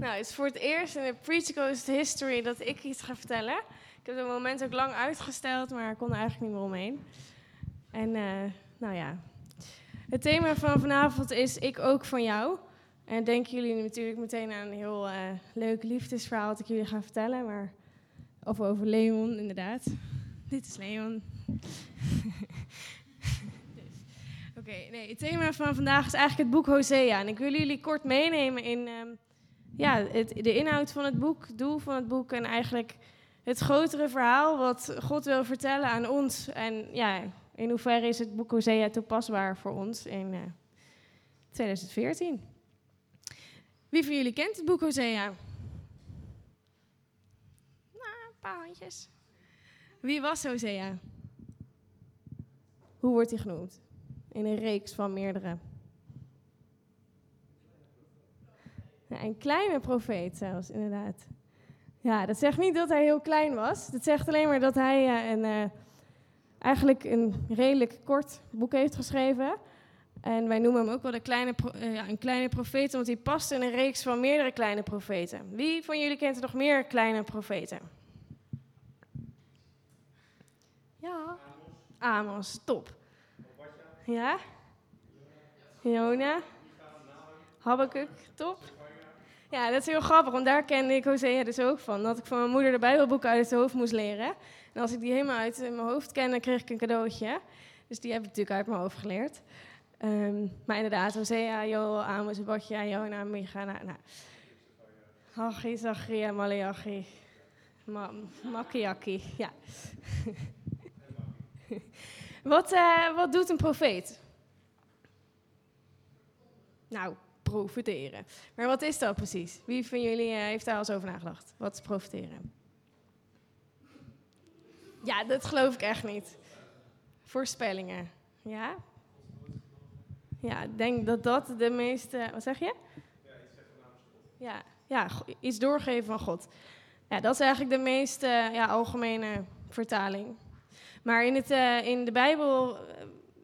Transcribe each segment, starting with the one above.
Nou, het is voor het eerst in de Preach history dat ik iets ga vertellen. Ik heb het moment ook lang uitgesteld, maar ik kon er eigenlijk niet meer omheen. En uh, nou ja, het thema van vanavond is Ik ook van jou. En denken jullie natuurlijk meteen aan een heel uh, leuk liefdesverhaal dat ik jullie ga vertellen. Maar, of over Leon, inderdaad. Dit is Leon. Oké, nee, het thema van vandaag is eigenlijk het boek Hosea. En ik wil jullie kort meenemen in um, ja, het, de inhoud van het boek, het doel van het boek en eigenlijk het grotere verhaal wat God wil vertellen aan ons. En ja, in hoeverre is het boek Hosea toepasbaar voor ons in uh, 2014? Wie van jullie kent het boek Hosea? Nou, een paar handjes. Wie was Hosea? Hoe wordt hij genoemd? In een reeks van meerdere. Een kleine profeet zelfs, inderdaad. Ja, dat zegt niet dat hij heel klein was. Dat zegt alleen maar dat hij uh, een, uh, eigenlijk een redelijk kort boek heeft geschreven. En wij noemen hem ook wel de kleine uh, ja, een kleine profeet, want hij past in een reeks van meerdere kleine profeten. Wie van jullie kent er nog meer kleine profeten? Ja, Amos, top. Ja? Jona? Habakkuk, top. Ja, dat is heel grappig, want daar kende ik Hosea dus ook van. Dat ik van mijn moeder de Bijbelboeken uit het hoofd moest leren. En als ik die helemaal uit mijn hoofd ken, dan kreeg ik een cadeautje. Dus die heb ik natuurlijk uit mijn hoofd geleerd. Um, maar inderdaad, Hosea, Joel, Amos, Badja, Jona, Micha, nou... nou. Hachi, Zacharia, Malachi, ja. wat, uh, wat doet een profeet? Nou, profiteren. Maar wat is dat precies? Wie van jullie uh, heeft daar al eens over nagedacht? Wat is profiteren? Ja, dat geloof ik echt niet. Voorspellingen. Ja? Ja, ik denk dat dat de meeste. Wat zeg je? Ja, ja, iets doorgeven van God. Ja, dat is eigenlijk de meest ja, algemene vertaling. Maar in, het, uh, in de Bijbel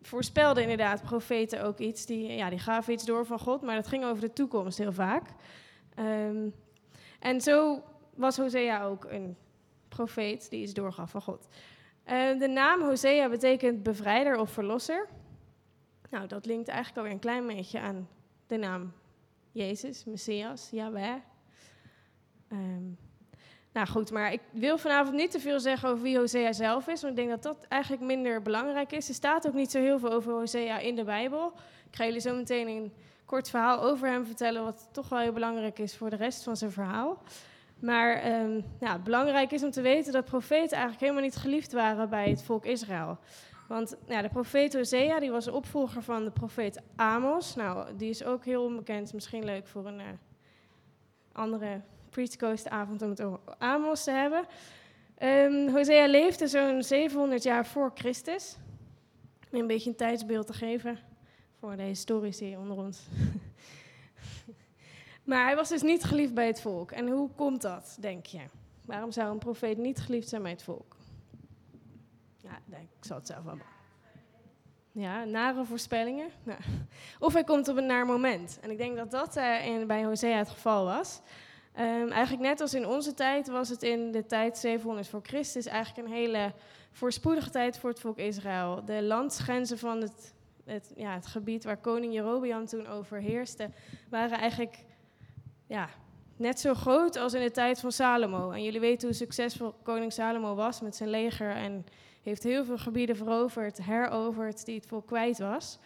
voorspelden inderdaad profeten ook iets. Die, ja, die gaven iets door van God, maar dat ging over de toekomst heel vaak. Um, en zo was Hosea ook een profeet die iets doorgaf van God. Uh, de naam Hosea betekent bevrijder of verlosser. Nou, dat linkt eigenlijk alweer een klein beetje aan de naam Jezus, Messias, Yahweh. Um, nou goed, maar ik wil vanavond niet te veel zeggen over wie Hosea zelf is, want ik denk dat dat eigenlijk minder belangrijk is. Er staat ook niet zo heel veel over Hosea in de Bijbel. Ik ga jullie zo meteen een kort verhaal over hem vertellen, wat toch wel heel belangrijk is voor de rest van zijn verhaal. Maar ja, belangrijk is om te weten dat profeten eigenlijk helemaal niet geliefd waren bij het volk Israël. Want ja, de profeet Hosea die was opvolger van de profeet Amos. Nou, die is ook heel onbekend, misschien leuk voor een uh, andere Preach Coast avond om het over Amos te hebben. Um, Hosea leefde zo'n 700 jaar voor Christus. Om een beetje een tijdsbeeld te geven voor de historici onder ons. maar hij was dus niet geliefd bij het volk. En hoe komt dat, denk je? Waarom zou een profeet niet geliefd zijn bij het volk? Ja, ik zal het zelf wel. Ja, nare voorspellingen. Nou. Of hij komt op een naar moment. En ik denk dat dat uh, in, bij Hosea het geval was. Um, eigenlijk net als in onze tijd was het in de tijd 700 voor Christus eigenlijk een hele voorspoedige tijd voor het volk Israël. De landsgrenzen van het, het, ja, het gebied waar koning Jerobeam toen overheerste, waren eigenlijk ja, net zo groot als in de tijd van Salomo. En jullie weten hoe succesvol koning Salomo was met zijn leger en heeft heel veel gebieden veroverd, heroverd, die het volk kwijt was.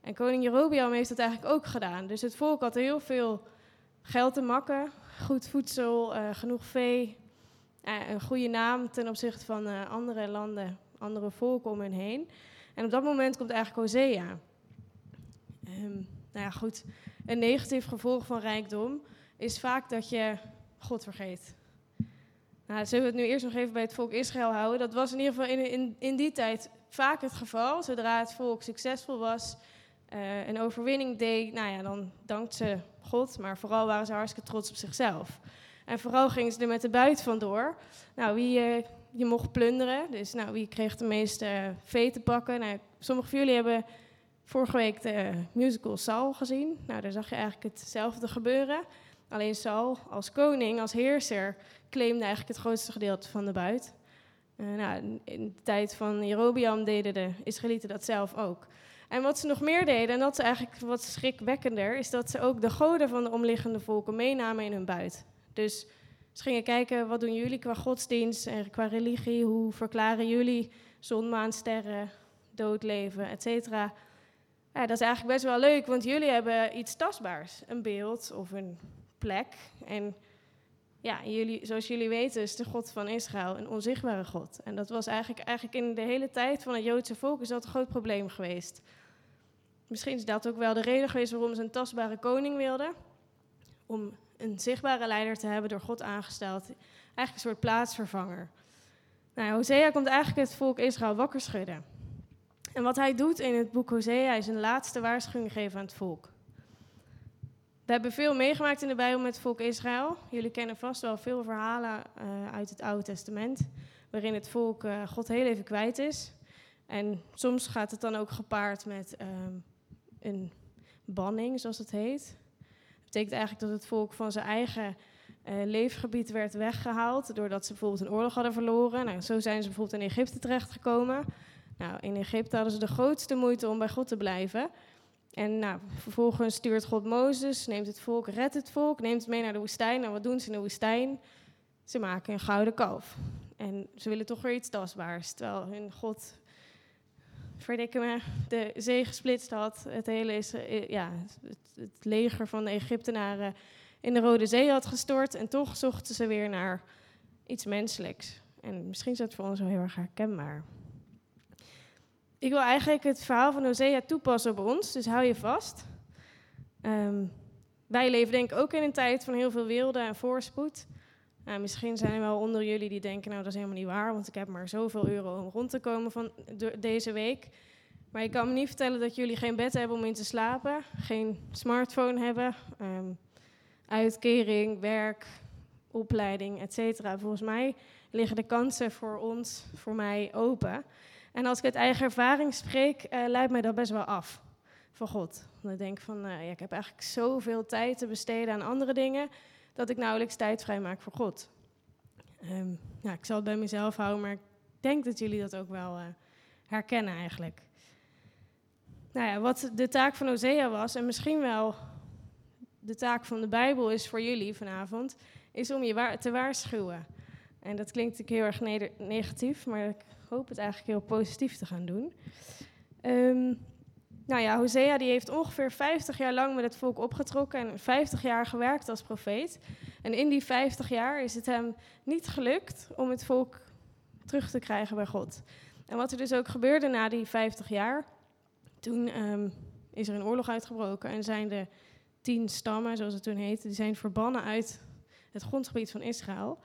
En koning Jerobeam heeft dat eigenlijk ook gedaan. Dus het volk had heel veel geld te makken, goed voedsel, uh, genoeg vee, uh, een goede naam ten opzichte van uh, andere landen, andere volken om hen heen. En op dat moment komt eigenlijk Hosea. Um, nou ja, goed. Een negatief gevolg van rijkdom is vaak dat je God vergeet. Nou, zullen we het nu eerst nog even bij het volk Israël houden? Dat was in ieder geval in, in, in die tijd vaak het geval. Zodra het volk succesvol was, uh, een overwinning deed, nou ja, dan dankte ze God, maar vooral waren ze hartstikke trots op zichzelf. En vooral gingen ze er met de buit vandoor. Nou, wie uh, je mocht plunderen, dus nou, wie kreeg de meeste uh, vee te pakken? Nou, sommigen van jullie hebben vorige week de musical Saul gezien. Nou, daar zag je eigenlijk hetzelfde gebeuren. Alleen Saul als koning, als heerser, claimde eigenlijk het grootste gedeelte van de buit. Nou, in de tijd van Jerobeam deden de Israëlieten dat zelf ook. En wat ze nog meer deden, en dat is eigenlijk wat schrikwekkender, is dat ze ook de goden van de omliggende volken meenamen in hun buit. Dus ze gingen kijken, wat doen jullie qua godsdienst en qua religie? Hoe verklaren jullie zon, maan, sterren, doodleven, et cetera? Ja, dat is eigenlijk best wel leuk, want jullie hebben iets tastbaars. Een beeld of een plek. En ja, jullie, zoals jullie weten is de God van Israël een onzichtbare God. En dat was eigenlijk, eigenlijk in de hele tijd van het Joodse volk is dat een groot probleem geweest. Misschien is dat ook wel de reden geweest waarom ze een tastbare koning wilden. Om een zichtbare leider te hebben door God aangesteld. Eigenlijk een soort plaatsvervanger. Nou, Hosea komt eigenlijk het volk Israël wakker schudden. En wat hij doet in het boek Hosea is een laatste waarschuwing geven aan het volk. We hebben veel meegemaakt in de Bijbel met het volk Israël. Jullie kennen vast wel veel verhalen uh, uit het Oude Testament, waarin het volk uh, God heel even kwijt is. En soms gaat het dan ook gepaard met um, een banning, zoals het heet. Dat betekent eigenlijk dat het volk van zijn eigen uh, leefgebied werd weggehaald, doordat ze bijvoorbeeld een oorlog hadden verloren. Nou, zo zijn ze bijvoorbeeld in Egypte terechtgekomen. Nou, in Egypte hadden ze de grootste moeite om bij God te blijven. En nou, vervolgens stuurt God Mozes, neemt het volk, redt het volk, neemt het mee naar de woestijn. En wat doen ze in de woestijn? Ze maken een gouden kalf. En ze willen toch weer iets tastbaars. Terwijl hun God, verdikken me, de zee gesplitst had. Het hele is, eh, ja, het, het leger van de Egyptenaren in de Rode Zee had gestort. En toch zochten ze weer naar iets menselijks. En misschien is dat voor ons wel heel erg herkenbaar. Ik wil eigenlijk het verhaal van Hosea toepassen op ons, dus hou je vast. Um, wij leven denk ik ook in een tijd van heel veel wilde en voorspoed. Nou, misschien zijn er wel onder jullie die denken, nou dat is helemaal niet waar, want ik heb maar zoveel euro om rond te komen van deze week. Maar ik kan me niet vertellen dat jullie geen bed hebben om in te slapen, geen smartphone hebben, um, uitkering, werk, opleiding, etc. Volgens mij liggen de kansen voor ons, voor mij, open. En als ik uit eigen ervaring spreek, uh, leidt mij dat best wel af van God. Want ik denk van, uh, ja, ik heb eigenlijk zoveel tijd te besteden aan andere dingen, dat ik nauwelijks tijd vrij maak voor God. Um, ja, ik zal het bij mezelf houden, maar ik denk dat jullie dat ook wel uh, herkennen eigenlijk. Nou ja, wat de taak van Hosea was, en misschien wel de taak van de Bijbel is voor jullie vanavond, is om je te waarschuwen. En dat klinkt natuurlijk heel erg negatief, maar hoop het eigenlijk heel positief te gaan doen. Um, nou ja, Hosea die heeft ongeveer 50 jaar lang met het volk opgetrokken en 50 jaar gewerkt als profeet. En in die 50 jaar is het hem niet gelukt om het volk terug te krijgen bij God. En wat er dus ook gebeurde na die 50 jaar, toen um, is er een oorlog uitgebroken en zijn de tien stammen, zoals het toen heette, die zijn verbannen uit het grondgebied van Israël.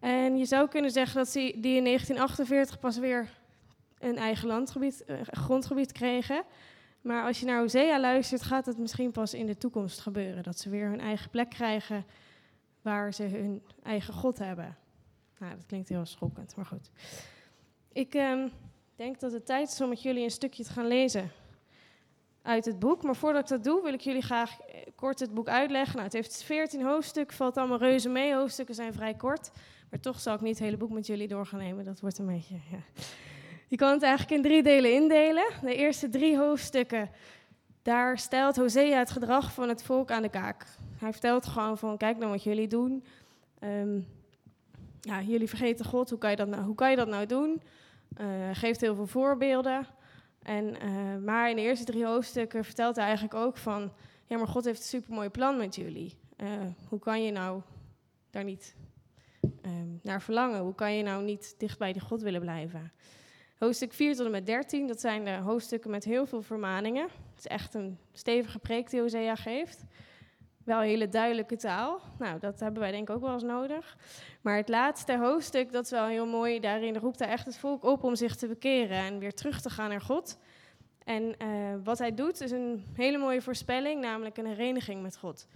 En je zou kunnen zeggen dat ze die in 1948 pas weer een eigen landgebied, uh, grondgebied kregen. Maar als je naar Hosea luistert, gaat het misschien pas in de toekomst gebeuren. Dat ze weer hun eigen plek krijgen waar ze hun eigen God hebben. Nou, dat klinkt heel schokkend, maar goed. Ik um, denk dat het tijd is om met jullie een stukje te gaan lezen uit het boek. Maar voordat ik dat doe, wil ik jullie graag eh, kort het boek uitleggen. Nou, het heeft 14 hoofdstukken, valt allemaal reuze mee. Hoofdstukken zijn vrij kort. Maar toch zal ik niet het hele boek met jullie door gaan nemen. Dat wordt een beetje. Ja. Je kan het eigenlijk in drie delen indelen. De eerste drie hoofdstukken, daar stelt Hosea het gedrag van het volk aan de kaak. Hij vertelt gewoon van, kijk nou wat jullie doen. Um, ja, jullie vergeten God, hoe kan je dat nou, hoe kan je dat nou doen? Uh, geeft heel veel voorbeelden. En, uh, maar in de eerste drie hoofdstukken vertelt hij eigenlijk ook van... ja, maar God heeft een supermooi plan met jullie. Uh, hoe kan je nou daar niet um, naar verlangen? Hoe kan je nou niet dicht bij die God willen blijven? Hoofdstuk 4 tot en met 13, dat zijn de hoofdstukken met heel veel vermaningen. Het is echt een stevige preek die Hosea geeft. Wel hele duidelijke taal. Nou, dat hebben wij denk ik ook wel eens nodig. Maar het laatste hoofdstuk, dat is wel heel mooi. Daarin roept hij echt het volk op om zich te bekeren en weer terug te gaan naar God. En uh, wat hij doet is een hele mooie voorspelling, namelijk een hereniging met God.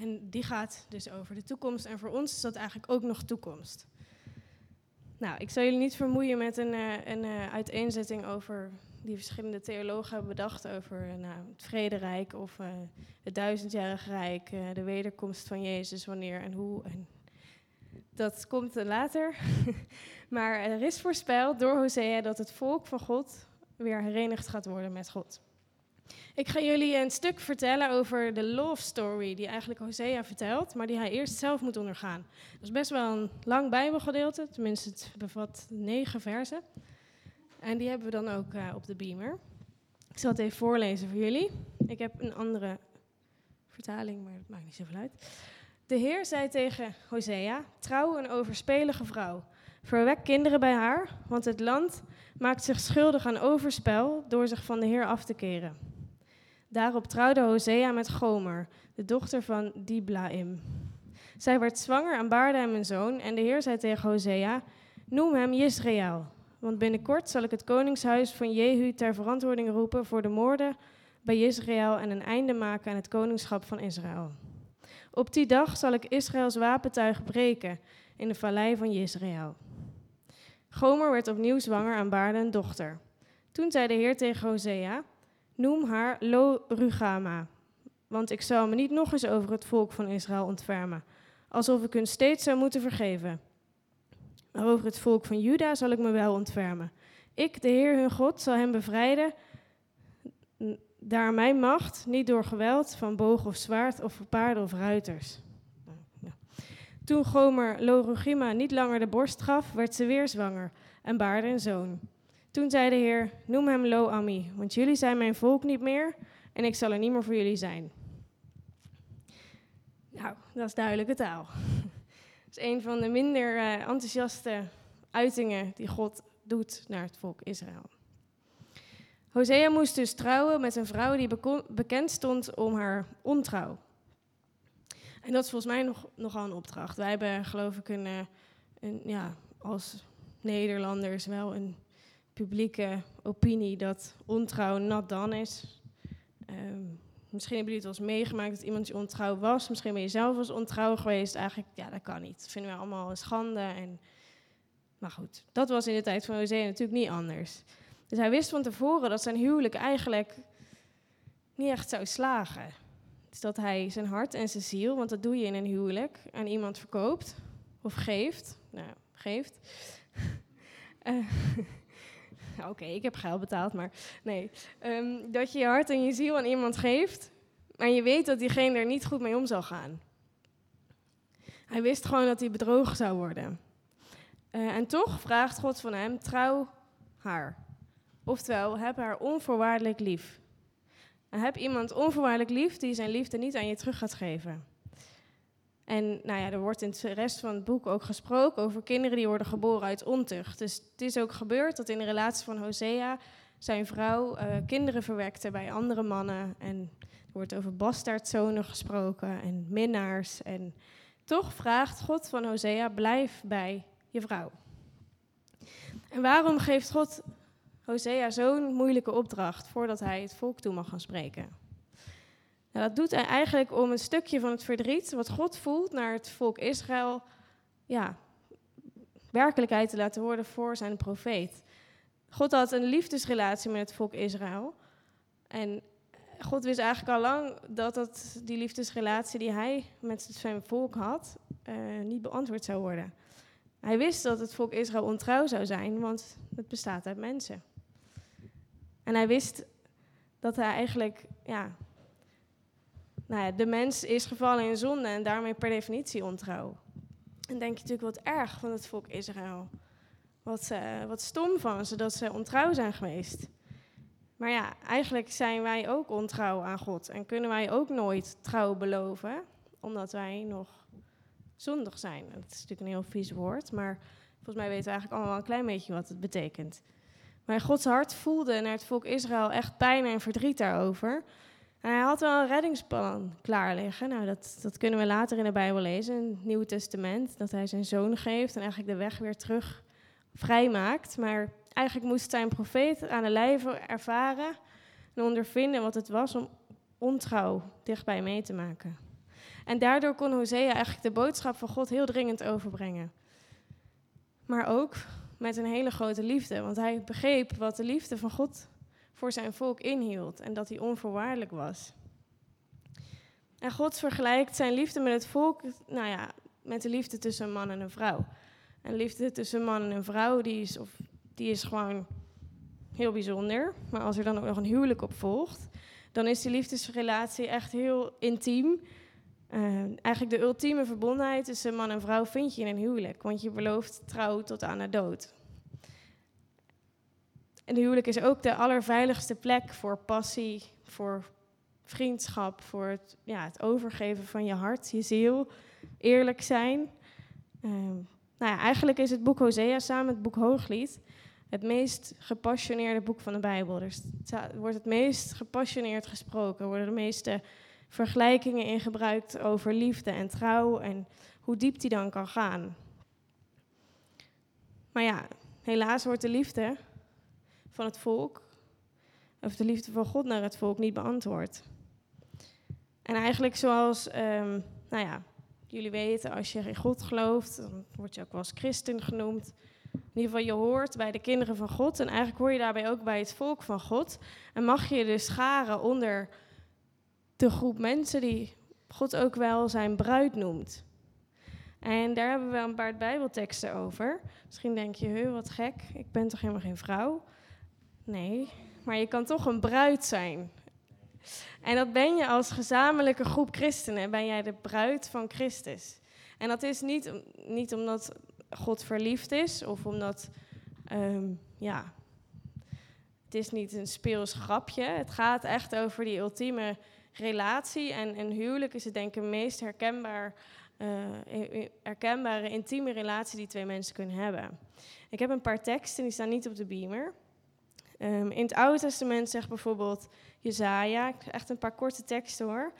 En die gaat dus over de toekomst. En voor ons is dat eigenlijk ook nog toekomst. Nou, ik zal jullie niet vermoeien met een, uh, een uh, uiteenzetting over die verschillende theologen hebben bedacht over nou, het vrederijk of het duizendjarige rijk, de wederkomst van Jezus, wanneer en hoe. En dat komt later. maar er is voorspeld door Hosea dat het volk van God weer herenigd gaat worden met God. Ik ga jullie een stuk vertellen over de love story die eigenlijk Hosea vertelt, maar die hij eerst zelf moet ondergaan. Dat is best wel een lang Bijbelgedeelte, tenminste het bevat negen versen. En die hebben we dan ook uh, op de beamer. Ik zal het even voorlezen voor jullie. Ik heb een andere vertaling, maar dat maakt niet zoveel uit. De Heer zei tegen Hosea: Trouw een overspelige vrouw. Verwek kinderen bij haar, want het land maakt zich schuldig aan overspel door zich van de Heer af te keren. Daarop trouwde Hosea met Gomer, de dochter van Diblaim. Zij werd zwanger en baarde hem een zoon en de Heer zei tegen Hosea, noem hem Israël, want binnenkort zal ik het koningshuis van Jehu ter verantwoording roepen voor de moorden bij Israël en een einde maken aan het koningschap van Israël. Op die dag zal ik Israëls wapentuig breken in de vallei van Israël. Gomer werd opnieuw zwanger en baarde een dochter. Toen zei de Heer tegen Hosea, noem haar Lo Rugama, want ik zal me niet nog eens over het volk van Israël ontfermen, alsof ik hun steeds zou moeten vergeven. Maar over het volk van Juda zal ik me wel ontfermen. Ik, de Heer hun God, zal hem bevrijden, daar mijn macht, niet door geweld van boog of zwaard of paarden of ruiters. Toen Gomer Lorugima niet langer de borst gaf, werd ze weer zwanger en baarde een zoon. Toen zei de Heer, noem hem Lo-Ami, want jullie zijn mijn volk niet meer en ik zal er niet meer voor jullie zijn. Nou, dat is duidelijke taal. Dat is een van de minder uh, enthousiaste uitingen die God doet naar het volk Israël. Hosea moest dus trouwen met een vrouw die bekend stond om haar ontrouw. En dat is volgens mij nog, nogal een opdracht. Wij hebben, geloof ik, een, eh, een, ja, als Nederlanders wel een publieke opinie dat ontrouw nat dan is. Um, misschien hebben jullie het wel eens meegemaakt dat iemand je ontrouw was. Misschien ben je zelf eens ontrouw geweest. Eigenlijk, ja, dat kan niet. Dat vinden we allemaal een schande. En... Maar goed, dat was in de tijd van Hosea natuurlijk niet anders. Dus hij wist van tevoren dat zijn huwelijk eigenlijk niet echt zou slagen. Dus dat hij zijn hart en zijn ziel, want dat doe je in een huwelijk, aan iemand verkoopt of geeft. Nou, geeft. uh, Oké, ik heb geld betaald, maar nee. Um, dat je je hart en je ziel aan iemand geeft, maar je weet dat diegene er niet goed mee om zal gaan. Hij wist gewoon dat hij bedrogen zou worden. Uh, en toch vraagt God van hem: trouw haar. Oftewel, heb haar onvoorwaardelijk lief. Heb iemand onvoorwaardelijk lief die zijn liefde niet aan je terug gaat geven. En nou ja, er wordt in de rest van het boek ook gesproken over kinderen die worden geboren uit ontucht. Dus het is ook gebeurd dat in de relatie van Hosea zijn vrouw uh, kinderen verwekte bij andere mannen. En er wordt over bastaardzonen gesproken en minnaars. En toch vraagt God van Hosea, blijf bij je vrouw. En waarom geeft God Hosea zo'n moeilijke opdracht voordat hij het volk toe mag gaan spreken? Nou, dat doet hij eigenlijk om een stukje van het verdriet wat God voelt naar het volk Israël, ja, werkelijkheid te laten worden voor zijn profeet. God had een liefdesrelatie met het volk Israël. En God wist eigenlijk al lang dat dat, die liefdesrelatie die hij met zijn volk had, uh, niet beantwoord zou worden. Hij wist dat het volk Israël ontrouw zou zijn, want het bestaat uit mensen. En hij wist dat hij eigenlijk ja, nou ja, de mens is gevallen in zonde en daarmee per definitie ontrouw. En denk je natuurlijk wat erg van het volk Israël. Wat, uh, wat stom van ze dat ze ontrouw zijn geweest. Maar ja, eigenlijk zijn wij ook ontrouw aan God en kunnen wij ook nooit trouw beloven, omdat wij nog zondig zijn. Dat is natuurlijk een heel vies woord, maar volgens mij weten we eigenlijk allemaal een klein beetje wat het betekent. Maar Gods hart voelde naar het volk Israël echt pijn en verdriet daarover. Hij had wel een reddingsplan klaar liggen. Nou, dat, dat kunnen we later in de Bijbel lezen, in het Nieuwe Testament. Dat hij zijn zoon geeft en eigenlijk de weg weer terug vrijmaakt. Maar eigenlijk moest zijn profeet aan de lijve ervaren en ondervinden wat het was om ontrouw dichtbij mee te maken. En daardoor kon Hosea eigenlijk de boodschap van God heel dringend overbrengen. Maar ook met een hele grote liefde, want hij begreep wat de liefde van God voor zijn volk inhield en dat hij onvoorwaardelijk was. En God vergelijkt zijn liefde met het volk, nou ja, met de liefde tussen een man en een vrouw. En liefde tussen een man en een vrouw, die is, of, die is gewoon heel bijzonder. Maar als er dan ook nog een huwelijk op volgt, dan is die liefdesrelatie echt heel intiem. Uh, eigenlijk de ultieme verbondenheid tussen man en vrouw vind je in een huwelijk. Want je belooft trouw tot aan de dood. En de huwelijk is ook de allerveiligste plek voor passie, voor vriendschap, voor het, ja, het overgeven van je hart, je ziel, eerlijk zijn. Uh, nou ja, eigenlijk is het boek Hosea samen het boek Hooglied het meest gepassioneerde boek van de Bijbel. Er wordt het meest gepassioneerd gesproken, worden de meeste vergelijkingen in gebruikt over liefde en trouw en hoe diep die dan kan gaan. Maar ja, helaas wordt de liefde van het volk, of de liefde van God naar het volk, niet beantwoord. En eigenlijk zoals, um, nou ja, jullie weten, als je in God gelooft, dan word je ook wel als christen genoemd. In ieder geval, je hoort bij de kinderen van God en eigenlijk hoor je daarbij ook bij het volk van God. En mag je dus scharen onder de groep mensen die God ook wel zijn bruid noemt. En daar hebben we een paar Bijbelteksten over. Misschien denk je, heel wat gek, ik ben toch helemaal geen vrouw? Nee, maar je kan toch een bruid zijn. En dat ben je als gezamenlijke groep christenen, ben jij de bruid van Christus. En dat is niet, niet omdat God verliefd is of omdat, um, ja, het is niet een speels grapje. Het gaat echt over die ultieme relatie. En een huwelijk is het denk ik de meest herkenbaar, uh, herkenbare intieme relatie die twee mensen kunnen hebben. Ik heb een paar teksten, die staan niet op de beamer. Um, in het Oude Testament zegt bijvoorbeeld Jezaja, echt een paar korte teksten hoor.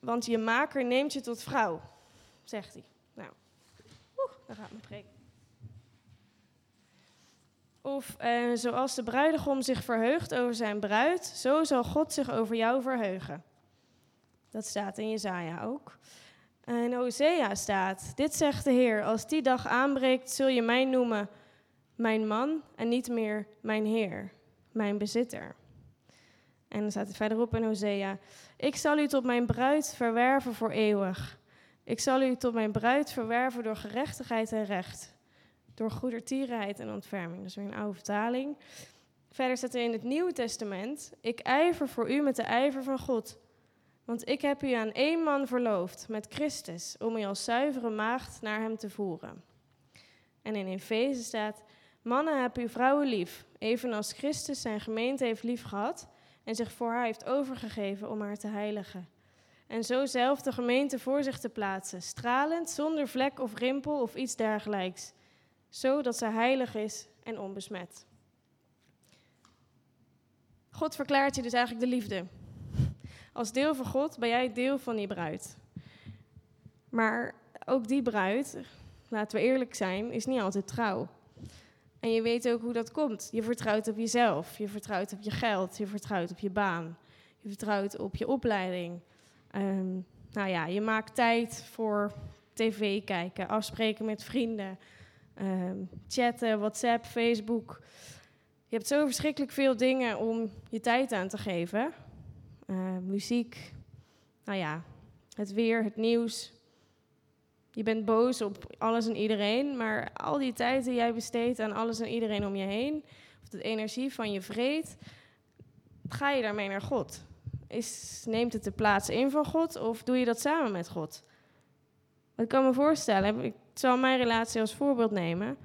Want je maker neemt je tot vrouw, zegt hij. Nou, daar gaat mijn preek. Of uh, zoals de bruidegom zich verheugt over zijn bruid, zo zal God zich over jou verheugen. Dat staat in Jezaja ook. En Hosea staat, dit zegt de Heer, als die dag aanbreekt, zul je mij noemen mijn man en niet meer mijn Heer, mijn bezitter. En dan staat er verderop in Hosea, ik zal u tot mijn bruid verwerven voor eeuwig. Ik zal u tot mijn bruid verwerven door gerechtigheid en recht door goedertierenheid en ontferming. Dat is weer een oude vertaling. Verder staat er in het Nieuwe Testament: Ik ijver voor u met de ijver van God. Want ik heb u aan één man verloofd, met Christus, om u als zuivere maagd naar hem te voeren. En in Efeze staat: Mannen, heb uw vrouwen lief, evenals Christus zijn gemeente heeft lief gehad en zich voor haar heeft overgegeven om haar te heiligen. En zo zelf de gemeente voor zich te plaatsen, stralend, zonder vlek of rimpel of iets dergelijks zodat zij heilig is en onbesmet. God verklaart je dus eigenlijk de liefde. Als deel van God ben jij deel van die bruid. Maar ook die bruid, laten we eerlijk zijn, is niet altijd trouw. En je weet ook hoe dat komt. Je vertrouwt op jezelf, je vertrouwt op je geld, je vertrouwt op je baan, je vertrouwt op je opleiding. Um, nou ja, je maakt tijd voor tv kijken, afspreken met vrienden, Ehm, chatten, WhatsApp, Facebook. Je hebt zo verschrikkelijk veel dingen om je tijd aan te geven. Ehm, muziek, nou ja, het weer, het nieuws. Je bent boos op alles en iedereen, maar al die tijd die jij besteedt aan alles en iedereen om je heen, of de energie van je vreed, ga je daarmee naar God? Is, neemt het de plaats in van God of doe je dat samen met God? Ik kan me voorstellen, ik zal mijn relatie als voorbeeld nemen.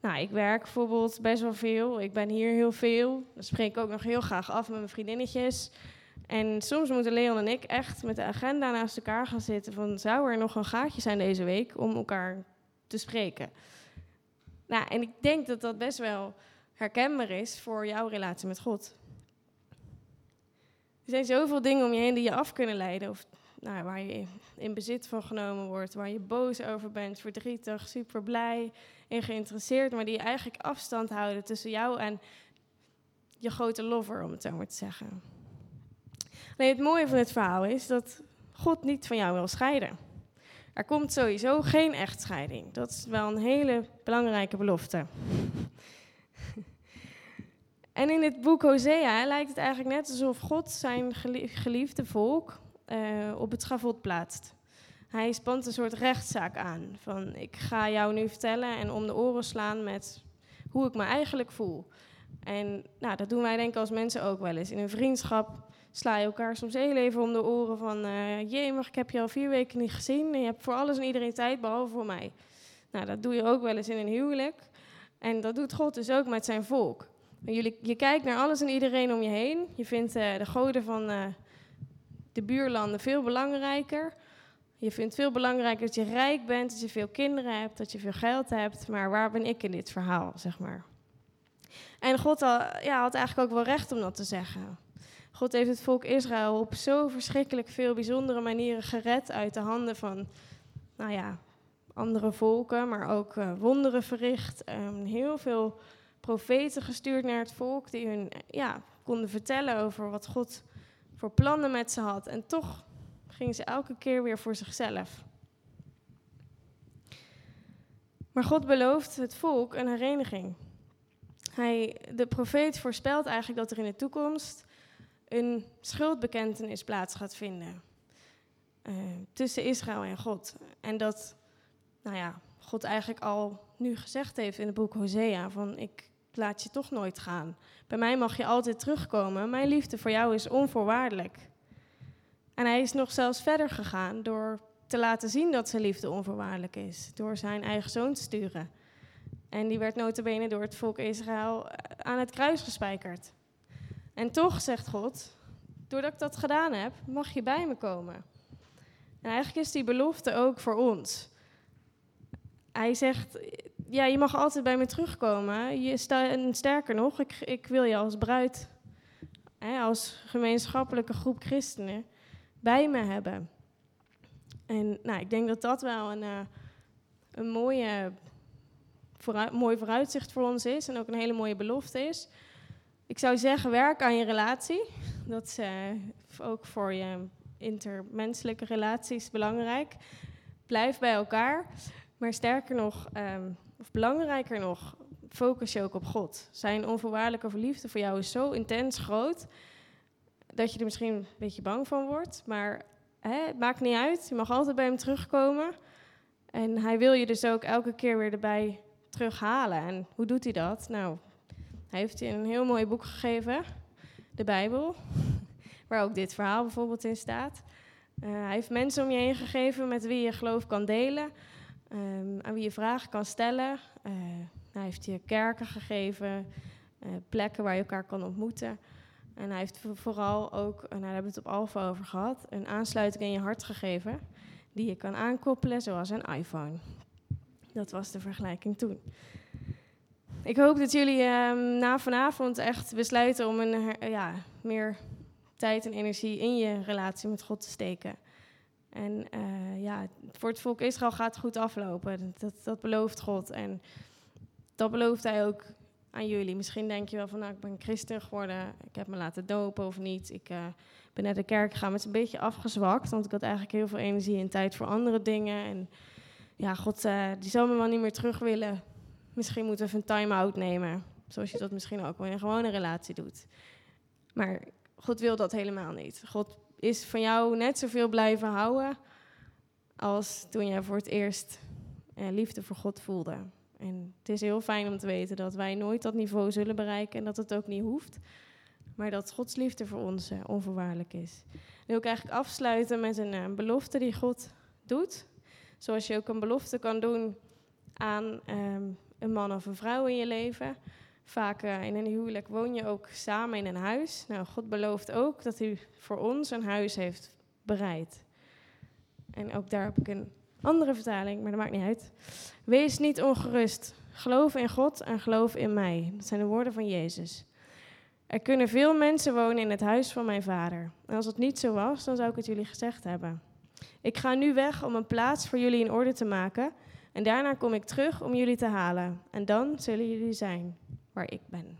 Nou, ik werk bijvoorbeeld best wel veel. Ik ben hier heel veel. Dan spreek ik ook nog heel graag af met mijn vriendinnetjes. En soms moeten Leon en ik echt met de agenda naast elkaar gaan zitten. Van, zou er nog een gaatje zijn deze week om elkaar te spreken? Nou, en ik denk dat dat best wel herkenbaar is voor jouw relatie met God. Er zijn zoveel dingen om je heen die je af kunnen leiden. Of nou, waar je in bezit van genomen wordt, waar je boos over bent, verdrietig, super blij en geïnteresseerd, maar die eigenlijk afstand houden tussen jou en je grote lover, om het zo maar te zeggen. Nee, het mooie van dit verhaal is dat God niet van jou wil scheiden. Er komt sowieso geen echtscheiding. Dat is wel een hele belangrijke belofte. En in het boek Hosea lijkt het eigenlijk net alsof God zijn geliefde volk uh, op het schavot plaatst. Hij spant een soort rechtszaak aan. Van ik ga jou nu vertellen en om de oren slaan met hoe ik me eigenlijk voel. En nou, dat doen wij denk ik als mensen ook wel eens. In een vriendschap sla je elkaar soms heel even om de oren van... Uh, ik heb je al vier weken niet gezien. En je hebt voor alles en iedereen tijd, behalve voor mij. Nou, dat doe je ook wel eens in een huwelijk. En dat doet God dus ook met zijn volk. Jullie, je kijkt naar alles en iedereen om je heen. Je vindt uh, de goden van uh, de buurlanden veel belangrijker. Je vindt veel belangrijker dat je rijk bent, dat je veel kinderen hebt, dat je veel geld hebt. Maar waar ben ik in dit verhaal, zeg maar? En God had, ja, had eigenlijk ook wel recht om dat te zeggen. God heeft het volk Israël op zo verschrikkelijk veel bijzondere manieren gered uit de handen van, nou ja, andere volken, maar ook uh, wonderen verricht. Um, heel veel profeten gestuurd naar het volk die hun ja, konden vertellen over wat God voor plannen met ze had. En toch gingen ze elke keer weer voor zichzelf. Maar God belooft het volk een hereniging. Hij, de profeet voorspelt eigenlijk dat er in de toekomst een schuldbekentenis plaats gaat vinden. Uh, tussen Israël en God. En dat, nou ja, God eigenlijk al nu gezegd heeft in het boek Hosea: van ik laat je toch nooit gaan. Bij mij mag je altijd terugkomen. Mijn liefde voor jou is onvoorwaardelijk. En hij is nog zelfs verder gegaan door te laten zien dat zijn liefde onvoorwaardelijk is. Door zijn eigen zoon te sturen. En die werd notabene door het volk Israël eh, aan het kruis gespijkerd. En toch, zegt God, doordat ik dat gedaan heb, mag je bij me komen. En eigenlijk is die belofte ook voor ons. Hij zegt, ja, je mag altijd bij me terugkomen. Je sta, en sterker nog, ik, ik wil je als bruid, hè, als gemeenschappelijke groep christenen, bij me hebben. En nou, ik denk dat dat wel een, uh, een mooie mooi vooruitzicht voor ons is en ook een hele mooie belofte is. Ik zou zeggen, werk aan je relatie. Dat is uh, ook voor je intermenselijke relaties belangrijk. Blijf bij elkaar. Maar sterker nog, um, of belangrijker nog, focus je ook op God. Zijn onvoorwaardelijke liefde voor jou is zo intens groot dat je er misschien een beetje bang van wordt. Maar hè, het maakt niet uit. Je mag altijd bij hem terugkomen. En hij wil je dus ook elke keer weer erbij terughalen. En hoe doet hij dat? Nou, hij heeft je een heel mooi boek gegeven, de Bijbel, waar ook dit verhaal bijvoorbeeld in staat. Uh, hij heeft mensen om je heen gegeven met wie je geloof kan delen, um, aan wie je vragen kan stellen. Uh, hij heeft je kerken gegeven, uh, plekken waar je elkaar kan ontmoeten. En hij heeft vooral ook, en daar hebben we het op Alfa over gehad, een aansluiting in je hart gegeven die je kan aankoppelen zoals een iPhone. Dat was de vergelijking toen. Ik hoop dat jullie um, na vanavond echt besluiten om een, ja, meer tijd en energie in je relatie met God te steken. En uh, ja, voor het volk Israël gaat het goed aflopen. Dat, dat belooft God. En dat belooft hij ook aan jullie. Misschien denk je wel van, nou, ik ben christen geworden. Ik heb me laten dopen of niet. Ik uh, ben naar de kerk gegaan. met een beetje afgezwakt. Want ik had eigenlijk heel veel energie en tijd voor andere dingen. En ja, God, uh, die zal me wel niet meer terug willen. Misschien moeten we even een time-out nemen. Zoals je dat misschien ook wel in een gewone relatie doet. Maar God wil dat helemaal niet. God is van jou net zoveel blijven houden als toen jij voor het eerst eh, liefde voor God voelde. En het is heel fijn om te weten dat wij nooit dat niveau zullen bereiken en dat het ook niet hoeft. Maar dat Gods liefde voor ons uh, onvoorwaardelijk is. En wil ik eigenlijk afsluiten met een uh, belofte die God doet. Zoals je ook een belofte kan doen aan um, een man of een vrouw in je leven. Vaak uh, in een huwelijk woon je ook samen in een huis. Nou, God belooft ook dat hij voor ons een huis heeft bereid. En ook daar heb ik een andere vertaling, maar dat maakt niet uit. Wees niet ongerust. Geloof in God en geloof in mij. Dat zijn de woorden van Jezus. Er kunnen veel mensen wonen in het huis van mijn vader. En als het niet zo was, dan zou ik het jullie gezegd hebben. Ik ga nu weg om een plaats voor jullie in orde te maken. En daarna kom ik terug om jullie te halen. En dan zullen jullie zijn waar ik ben.